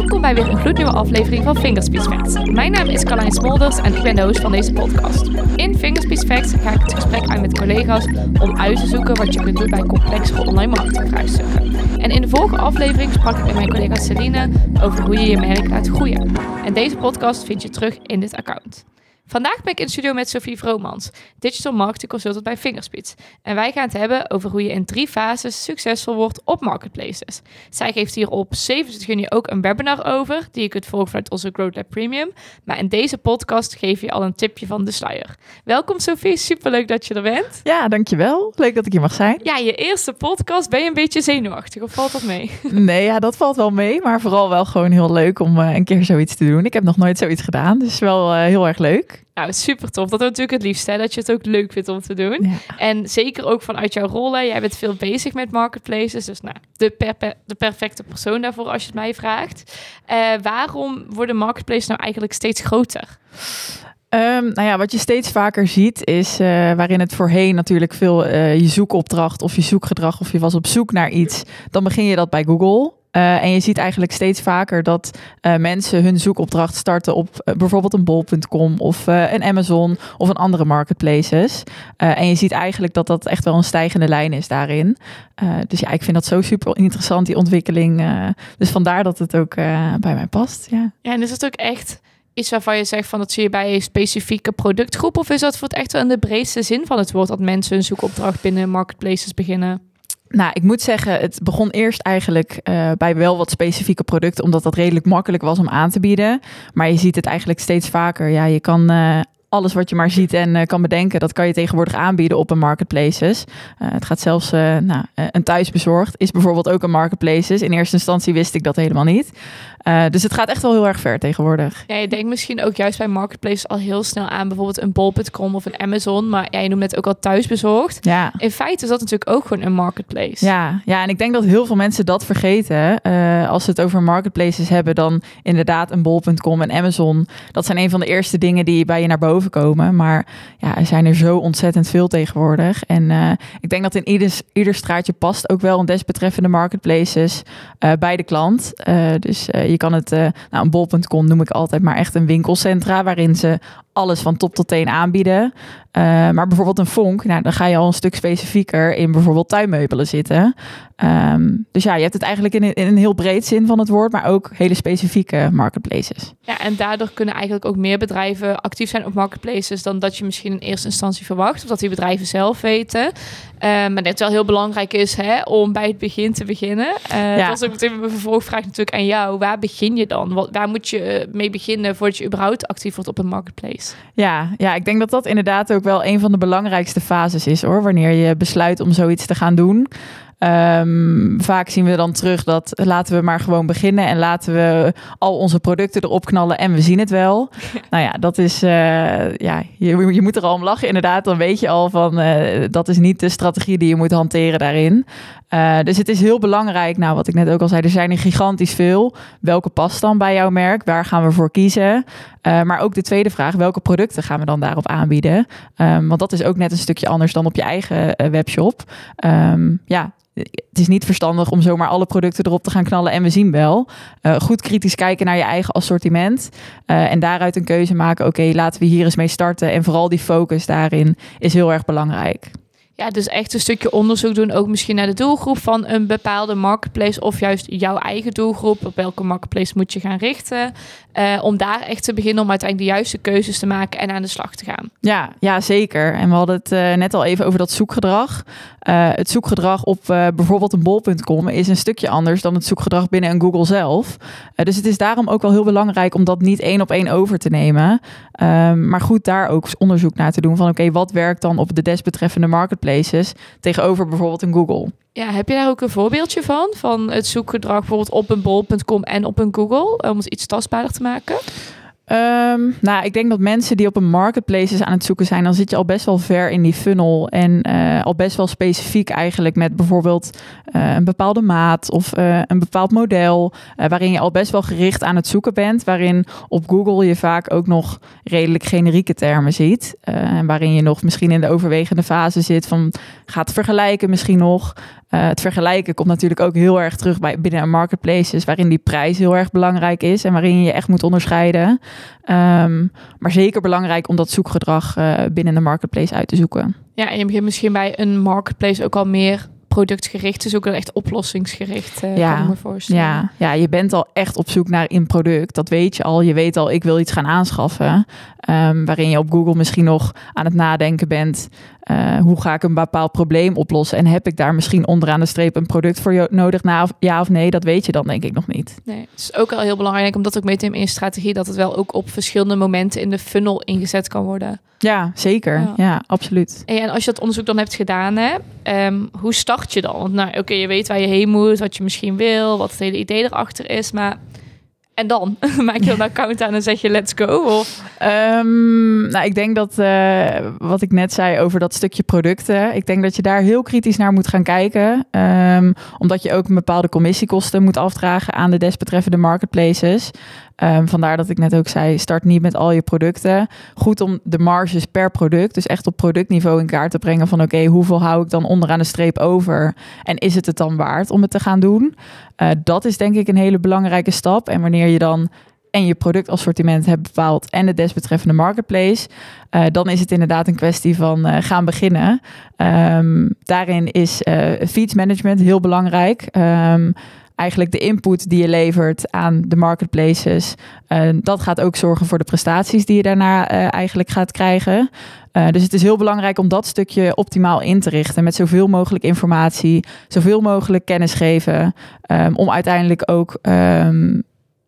Welkom bij weer een gloednieuwe aflevering van Fingerspeech Facts. Mijn naam is Carlijn Smolders en ik ben de host van deze podcast. In Fingerspeech Facts ga ik het gesprek aan met collega's om uit te zoeken wat je kunt doen bij complexere online marketingvraagstukken. En in de vorige aflevering sprak ik met mijn collega Celine over hoe je je merk laat groeien. En deze podcast vind je terug in dit account. Vandaag ben ik in de studio met Sophie Vromans, Digital Marketing Consultant bij Fingerspits. En wij gaan het hebben over hoe je in drie fases succesvol wordt op marketplaces. Zij geeft hier op 27 juni ook een webinar over, die je kunt volgen vanuit onze Growth Lab Premium. Maar in deze podcast geef je al een tipje van de sluier. Welkom Sophie, superleuk dat je er bent. Ja, dankjewel. Leuk dat ik hier mag zijn. Ja, je eerste podcast. Ben je een beetje zenuwachtig of valt dat mee? Nee, ja, dat valt wel mee. Maar vooral wel gewoon heel leuk om uh, een keer zoiets te doen. Ik heb nog nooit zoiets gedaan, dus wel uh, heel erg leuk. Nou, super tof. Dat is natuurlijk het liefst, hè? dat je het ook leuk vindt om te doen. Ja. En zeker ook vanuit jouw rollen. Jij bent veel bezig met marketplaces. Dus nou, de, per de perfecte persoon daarvoor als je het mij vraagt. Uh, waarom worden marketplaces nou eigenlijk steeds groter? Um, nou ja, wat je steeds vaker ziet is uh, waarin het voorheen natuurlijk veel uh, je zoekopdracht of je zoekgedrag of je was op zoek naar iets, dan begin je dat bij Google. Uh, en je ziet eigenlijk steeds vaker dat uh, mensen hun zoekopdracht starten op uh, bijvoorbeeld een bol.com of een Amazon of een andere marketplaces. en je ziet eigenlijk dat dat echt wel een stijgende lijn is daarin. dus ja, ik vind dat zo super interessant, die ontwikkeling. dus vandaar dat het ook bij mij past. Ja. ja, en is het ook echt iets waarvan je zegt van dat zie je bij een specifieke productgroep? Of is dat voor het echt wel in de breedste zin van het woord dat mensen een zoekopdracht binnen marketplaces beginnen? Nou, ik moet zeggen, het begon eerst eigenlijk uh, bij wel wat specifieke producten, omdat dat redelijk makkelijk was om aan te bieden. Maar je ziet het eigenlijk steeds vaker. Ja, je kan uh, alles wat je maar ziet en uh, kan bedenken, dat kan je tegenwoordig aanbieden op een marketplaces. het gaat zelfs, nou, een thuisbezorgd is bijvoorbeeld ook een marketplaces. In eerste instantie wist ik dat helemaal niet. Dus het gaat echt wel heel erg ver tegenwoordig. Ja, je denkt misschien ook juist bij marketplaces al heel snel aan bijvoorbeeld een bol.com of een Amazon. Maar ja, je noemt het ook al thuisbezorgd. Ja. In feite is dat natuurlijk ook gewoon een marketplace. Ja, ja en ik denk dat heel veel mensen dat vergeten. Als ze het over marketplaces hebben, dan inderdaad een bol.com en Amazon. Dat zijn een van de eerste dingen die bij je naar boven komen. Maar ja, er zijn er zo ontzettend veel tegenwoordig. En uh, ik denk dat in ieder, ieder straatje past ook wel een desbetreffende marketplaces bij de klant. dus je kan het, nou, een bol.com noem ik altijd maar echt een winkelcentra waarin ze alles van top tot teen aanbieden. Uh, maar bijvoorbeeld een vonk, nou, dan ga je al een stuk specifieker in bijvoorbeeld tuinmeubelen zitten. Um, dus ja, je hebt het eigenlijk in, in, een heel breed zin van het woord, maar ook hele specifieke marketplaces. Ja, en daardoor kunnen eigenlijk ook meer bedrijven actief zijn op marketplaces dan dat je misschien in eerste instantie verwacht, of dat die bedrijven zelf weten. Uh, maar net wel heel belangrijk is hè, om bij het begin te beginnen. Uh, ja. Dat is ook meteen mijn vervolgvraag natuurlijk aan jou. Waar begin je dan? Wat, waar moet je mee beginnen voordat je überhaupt actief wordt op een marketplace? Ja, ja, ik denk dat dat inderdaad ook wel een van de belangrijkste fases is hoor. Wanneer je besluit om zoiets te gaan doen. Um, vaak zien we dan terug dat laten we maar gewoon beginnen en laten we al onze producten erop knallen en we zien het wel. nou ja, dat is, uh, ja, je, je moet er al om lachen inderdaad. Dan weet je al van uh, dat is niet de strategie die je moet hanteren daarin. Uh, dus het is heel belangrijk, nou wat ik net ook al zei, er zijn er gigantisch veel. Welke past dan bij jouw merk? Waar gaan we voor kiezen? maar ook de tweede vraag, welke producten gaan we dan daarop aanbieden? Um, want dat is ook net een stukje anders dan op je eigen webshop. Um, ja, het is niet verstandig om zomaar alle producten erop te gaan knallen en we zien wel. Uh, goed kritisch kijken naar je eigen assortiment uh, en daaruit een keuze maken. Oké, laten we hier eens mee starten. En vooral die focus daarin is heel erg belangrijk. Ja, dus echt een stukje onderzoek doen, ook misschien naar de doelgroep van een bepaalde marketplace of juist jouw eigen doelgroep. Op welke marketplace moet je gaan richten? Uh, om daar echt te beginnen om uiteindelijk de juiste keuzes te maken en aan de slag te gaan. Ja, ja zeker. En we hadden het uh, net al even over dat zoekgedrag. Uh, het zoekgedrag op bijvoorbeeld een bol.com is een stukje anders dan het zoekgedrag binnen een Google zelf. dus het is daarom ook wel heel belangrijk om dat niet één op één over te nemen. Ehm, maar goed, daar ook onderzoek naar te doen van oké, wat werkt dan op de desbetreffende tegenover bijvoorbeeld een Google. Ja, heb je daar ook een voorbeeldje van? Van het zoekgedrag bijvoorbeeld op een bol.com en op een Google? Om het iets tastbaarder te maken? Um, nou, ik denk dat mensen die op een marketplace aan het zoeken zijn, dan zit je al best wel ver in die funnel. En uh, al best wel specifiek eigenlijk met bijvoorbeeld uh, een bepaalde maat of uh, een bepaald model. waarin je al best wel gericht aan het zoeken bent. Waarin op Google je vaak ook nog redelijk generieke termen ziet. en waarin je nog misschien in de overwegende fase zit van gaat vergelijken misschien nog. Uh, het vergelijken komt natuurlijk ook heel erg terug bij binnen een marketplaces, waarin die prijs heel erg belangrijk is en waarin je je echt moet onderscheiden. Um, maar zeker belangrijk om dat zoekgedrag uh, binnen de marketplace uit te zoeken. Ja, en je begint misschien bij een marketplace ook al meer productgericht is ook wel echt oplossingsgericht. Uh, ja, kan me voorstellen. Ja, ja, je bent al echt op zoek naar een product. Dat weet je al. Je weet al, ik wil iets gaan aanschaffen. Um, waarin je op Google misschien nog aan het nadenken bent. Uh, hoe ga ik een bepaald probleem oplossen? En heb ik daar misschien onderaan de streep een product voor nodig? Na of, ja of nee, dat weet je dan denk ik nog niet. Nee, het is ook al heel belangrijk, omdat ook mee te nemen in strategie, dat het wel ook op verschillende momenten in de funnel ingezet kan worden. Ja, zeker. Ja, absoluut. En als je dat onderzoek dan hebt gedaan, hè, um, hoe start je dan? Want nou, oké, je weet waar je heen moet, wat je misschien wil, wat het hele idee erachter is, maar en dan maak je een account aan en zeg je let's go? Of? Um, nou, ik denk dat uh, wat ik net zei over dat stukje producten, ik denk dat je daar heel kritisch naar moet gaan kijken, um, omdat je ook een bepaalde commissiekosten moet afdragen aan de desbetreffende marketplaces. Um, vandaar dat ik net ook zei, start niet met al je producten. Goed om de marges per product, dus echt op productniveau in kaart te brengen van oké, hoeveel hou ik dan onderaan de streep over? En is het het dan waard om het te gaan doen? Uh, dat is denk ik een hele belangrijke stap. En wanneer je dan en je productassortiment hebt bepaald en de desbetreffende marketplace, uh, dan is het inderdaad een kwestie van uh, gaan beginnen. Um, daarin is uh, feeds management heel belangrijk. Um, eigenlijk de input die je levert aan de marketplaces. Uh, dat gaat ook zorgen voor de prestaties die je daarna uh, eigenlijk gaat krijgen. Uh, dus het is heel belangrijk om dat stukje optimaal in te richten met zoveel mogelijk informatie, zoveel mogelijk kennis geven, um, om uiteindelijk ook um,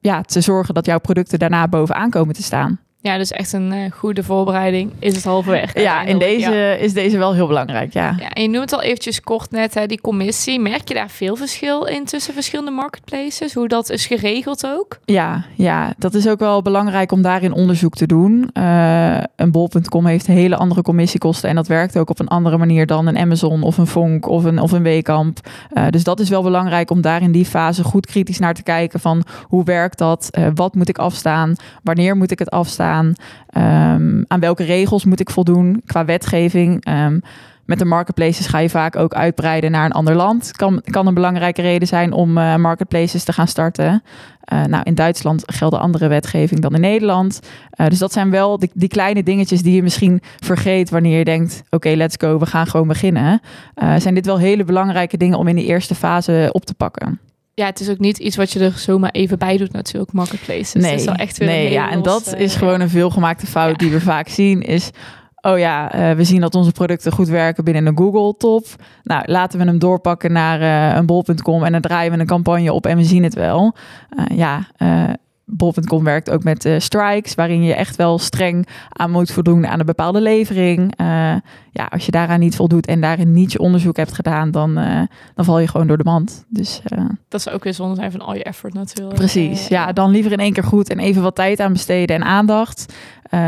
ja, te zorgen dat jouw producten daarna bovenaan komen te staan. Ja, dus echt een uh, goede voorbereiding is het halverwege. Ja, in deze ja. is deze wel heel belangrijk, ja. ja. En je noemt het al eventjes kort net, hè, die commissie. Merk je daar veel verschil in tussen verschillende marketplaces? Hoe dat is geregeld ook? Ja, ja dat is ook wel belangrijk om daarin onderzoek te doen. Uh, een bol.com heeft hele andere commissiekosten en dat werkt ook op een andere manier dan een Amazon of een Vonk of een, of een Weekamp. Uh, dus dat is wel belangrijk om daar in die fase goed kritisch naar te kijken van hoe werkt dat? wat moet ik afstaan? Wanneer moet ik het afstaan? Um, aan welke regels moet ik voldoen qua wetgeving? Um, met de marketplaces ga je vaak ook uitbreiden naar een ander land. Kan, kan een belangrijke reden zijn om uh, marketplaces te gaan starten. Uh, nou, in Duitsland gelden andere wetgeving dan in Nederland. Uh, dus dat zijn wel die, kleine dingetjes die je misschien vergeet wanneer je denkt: oké, let's go, we gaan gewoon beginnen. zijn dit wel hele belangrijke dingen om in de eerste fase op te pakken? Ja, het is ook niet iets wat je er zomaar even bij doet natuurlijk, marketplaces. Nee, het is echt weer nee ja, en dat is eh, gewoon een veelgemaakte fout ja. die we vaak zien, is... Oh ja, uh, we zien dat onze producten goed werken binnen een Google top. Nou, laten we hem doorpakken naar uh, een bol.com en dan draaien we een campagne op en we zien het wel. Ja, Bol.com werkt ook met uh, strikes, waarin je echt wel streng aan moet voldoen aan een bepaalde levering. Uh, ja, als je daaraan niet voldoet en daarin niet je onderzoek hebt gedaan, dan, uh, dan val je gewoon door de mand. Dus, dat zou ook weer zonde zijn van al je effort natuurlijk. Precies, ja, dan liever in één keer goed en even wat tijd aan besteden en aandacht.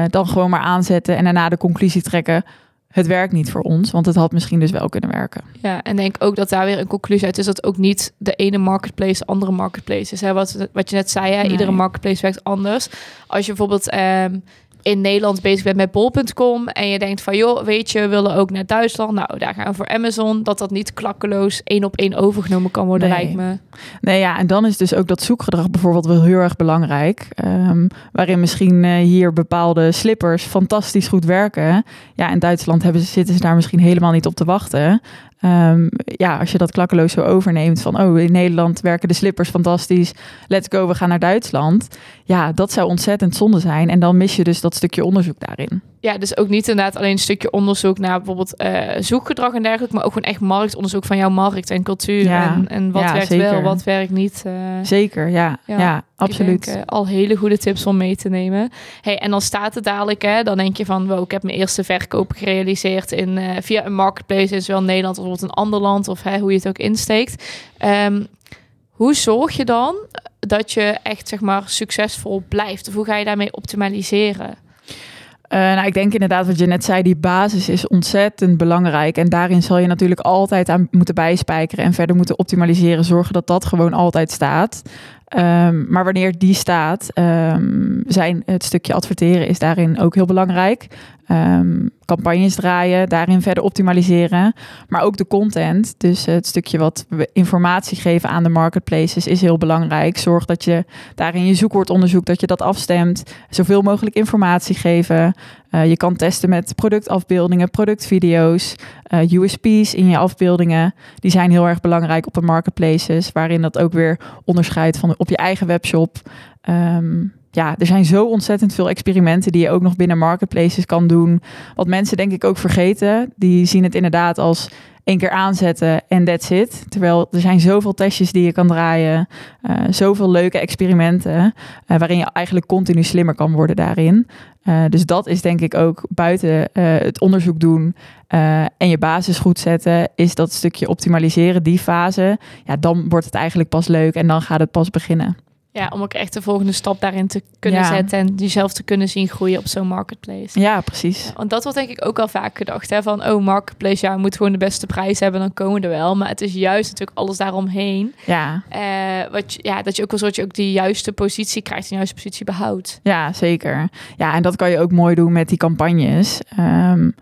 dan gewoon maar aanzetten en daarna de conclusie trekken het werkt niet voor ons, want het had misschien dus wel kunnen werken. Ja, en denk ook dat daar weer een conclusie uit is dat ook niet de ene marketplace andere marketplace is. Hè? Wat, wat je net zei, hè? Nee. iedere marketplace werkt anders. Als je bijvoorbeeld um, in Nederland bezig bent met bol.com en je denkt van joh, weet je, we willen ook naar Duitsland. Nou, daar gaan we voor Amazon. Dat dat niet klakkeloos één op één overgenomen kan worden, nee. lijkt me. Nee, ja, en dan is dus ook dat zoekgedrag bijvoorbeeld wel heel erg belangrijk. Um, waarin misschien uh, hier bepaalde slippers fantastisch goed werken. Ja, in Duitsland hebben ze, zitten ze daar misschien helemaal niet op te wachten. Um, ja, als je dat klakkeloos zo overneemt van, oh, in Nederland werken de slippers fantastisch, let's go, we gaan naar Duitsland. Ja, dat zou ontzettend zonde zijn. En dan mis je dus dat stukje onderzoek daarin. Ja, dus ook niet inderdaad alleen een stukje onderzoek naar bijvoorbeeld uh, zoekgedrag en dergelijke, maar ook gewoon echt marktonderzoek van jouw markt en cultuur. Ja, en, en wat ja, werkt zeker. wel, wat werkt niet. Uh, zeker, ja, ja, ja absoluut. Denk, uh, al hele goede tips om mee te nemen. Hey, en dan staat het dadelijk, hè, dan denk je van, wow, ik heb mijn eerste verkoop gerealiseerd in, via een marketplace in zowel Nederland als bijvoorbeeld een ander land, of hè, hoe je het ook insteekt. Um, hoe zorg je dan dat je echt zeg maar succesvol blijft? Of hoe ga je daarmee optimaliseren? Uh, nou, ik denk inderdaad wat je net zei, die basis is ontzettend belangrijk. En daarin zal je natuurlijk altijd aan moeten bijspijkeren en verder moeten optimaliseren. Zorgen dat dat gewoon altijd staat. Um, maar wanneer die staat, um, zijn het stukje adverteren is daarin ook heel belangrijk. Ehm, campagnes draaien, daarin verder optimaliseren. Maar ook de content, dus het stukje wat we informatie geven aan de marketplaces is heel belangrijk. Zorg dat je daarin je zoekwoordonderzoek, dat je dat afstemt. Zoveel mogelijk informatie geven. Uh, je kan testen met productafbeeldingen, productvideo's, uh, USP's in je afbeeldingen. Die zijn heel erg belangrijk op de marketplaces, waarin dat ook weer onderscheidt van op je eigen webshop. Um, ja, er zijn zo ontzettend veel experimenten die je ook nog binnen marketplaces kan doen. Wat mensen denk ik ook vergeten. Die zien het inderdaad als één keer aanzetten en that's it. Terwijl er zijn zoveel testjes die je kan draaien. Uh, zoveel leuke experimenten. Uh, waarin je eigenlijk continu slimmer kan worden daarin. Uh, dus dat is denk ik ook buiten het onderzoek doen en je basis goed zetten. Is dat stukje optimaliseren, die fase. Ja, dan wordt het eigenlijk pas leuk en dan gaat het pas beginnen. Ja, om ook echt de volgende stap daarin te kunnen zetten en jezelf te kunnen zien groeien op zo'n marketplace. Ja, precies. want dat wordt denk ik ook al vaak gedacht, hè, van oh, marketplace, ja, moet gewoon de beste prijs hebben, dan komen we er wel. Maar het is juist natuurlijk alles daaromheen. Ja. Uh, wat, ja, dat je ook wel soort je ook die juiste positie krijgt, de juiste positie behoudt. Ja, zeker. Ja, en dat kan je ook mooi doen met die campagnes. Um,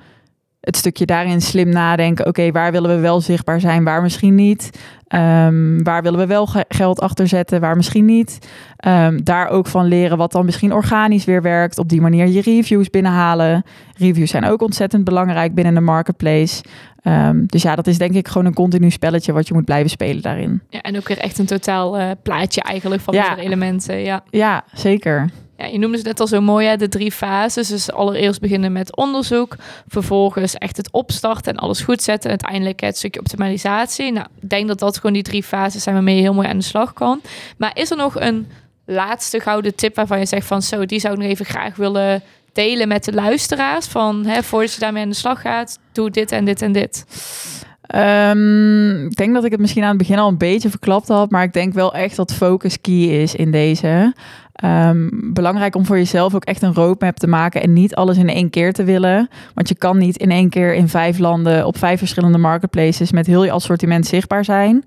het stukje daarin slim nadenken. Oké, waar willen we wel zichtbaar zijn, waar misschien niet? Um, waar willen we wel geld achter zetten, waar misschien niet? Um, daar ook van leren wat dan misschien organisch weer werkt. Op die manier je reviews binnenhalen. Reviews zijn ook ontzettend belangrijk binnen de marketplace. Um, dus ja, dat is denk ik gewoon een continu spelletje wat je moet blijven spelen daarin. Ja, en ook weer echt een totaal uh, plaatje eigenlijk van ja. elementen. Ja. ja, zeker. Ja, je noemde het net al zo mooi, hè, de drie fases. Dus allereerst beginnen met onderzoek, vervolgens echt het opstarten en alles goed zetten. En uiteindelijk het stukje optimalisatie. Nou, ik denk dat dat gewoon die drie fases zijn waarmee je heel mooi aan de slag kan. Maar is er nog een laatste gouden tip waarvan je zegt van zo, die zou ik nog even graag willen delen met de luisteraars? Van hè, voordat je daarmee aan de slag gaat, doe dit en dit en dit. Um, ik denk dat ik het misschien aan het begin al een beetje verklapt had, maar ik denk wel echt dat focus key is in deze. Um, belangrijk om voor jezelf ook echt een roadmap te maken en niet alles in één keer te willen. Want je kan niet in één keer in vijf landen op vijf verschillende marketplaces met heel je assortiment zichtbaar zijn.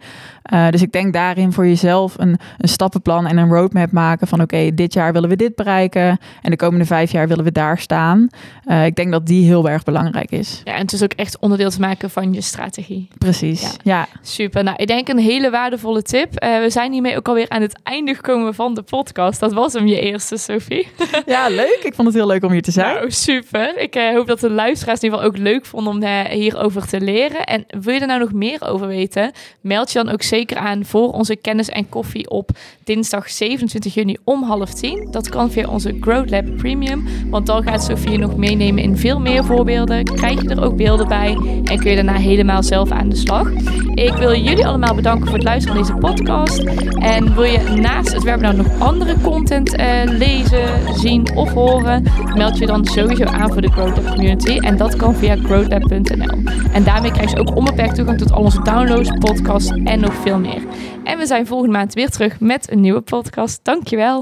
Uh, dus ik denk daarin voor jezelf een, een stappenplan en een roadmap maken van oké, dit jaar willen we dit bereiken en de komende vijf jaar willen we daar staan. Uh, ik denk dat die heel erg belangrijk is. Ja, en het is ook echt onderdeel te maken van je strategie. Precies, ja. ja. Super. Nou, ik denk een hele waardevolle tip. Uh, we zijn hiermee ook alweer aan het einde gekomen van de podcast. Dat was hem, je eerste, Sophie. ja, leuk. Ik vond het heel leuk om hier te zijn. Nou, super. Ik hoop dat de luisteraars in ieder geval ook leuk vonden om hierover te leren. En wil je er nou nog meer over weten, meld je dan ook zeker aan voor onze kennis en koffie op dinsdag 27 juni om half tien. Dat kan via onze Growth Lab Premium, want dan gaat Sofie nog meenemen in veel meer voorbeelden. Krijg je er ook beelden bij en kun je daarna helemaal zelf aan de slag. Ik wil jullie allemaal bedanken voor het luisteren naar deze podcast. En wil je naast het webinar nog andere uh, lezen, zien of horen, meld je dan sowieso aan voor de Growth Community. En dat kan via growthlab.nl. En daarmee krijg je ook onbeperkt toegang tot al onze downloads, podcasts en nog veel meer. En we zijn volgende maand weer terug met een nieuwe podcast. Dankjewel.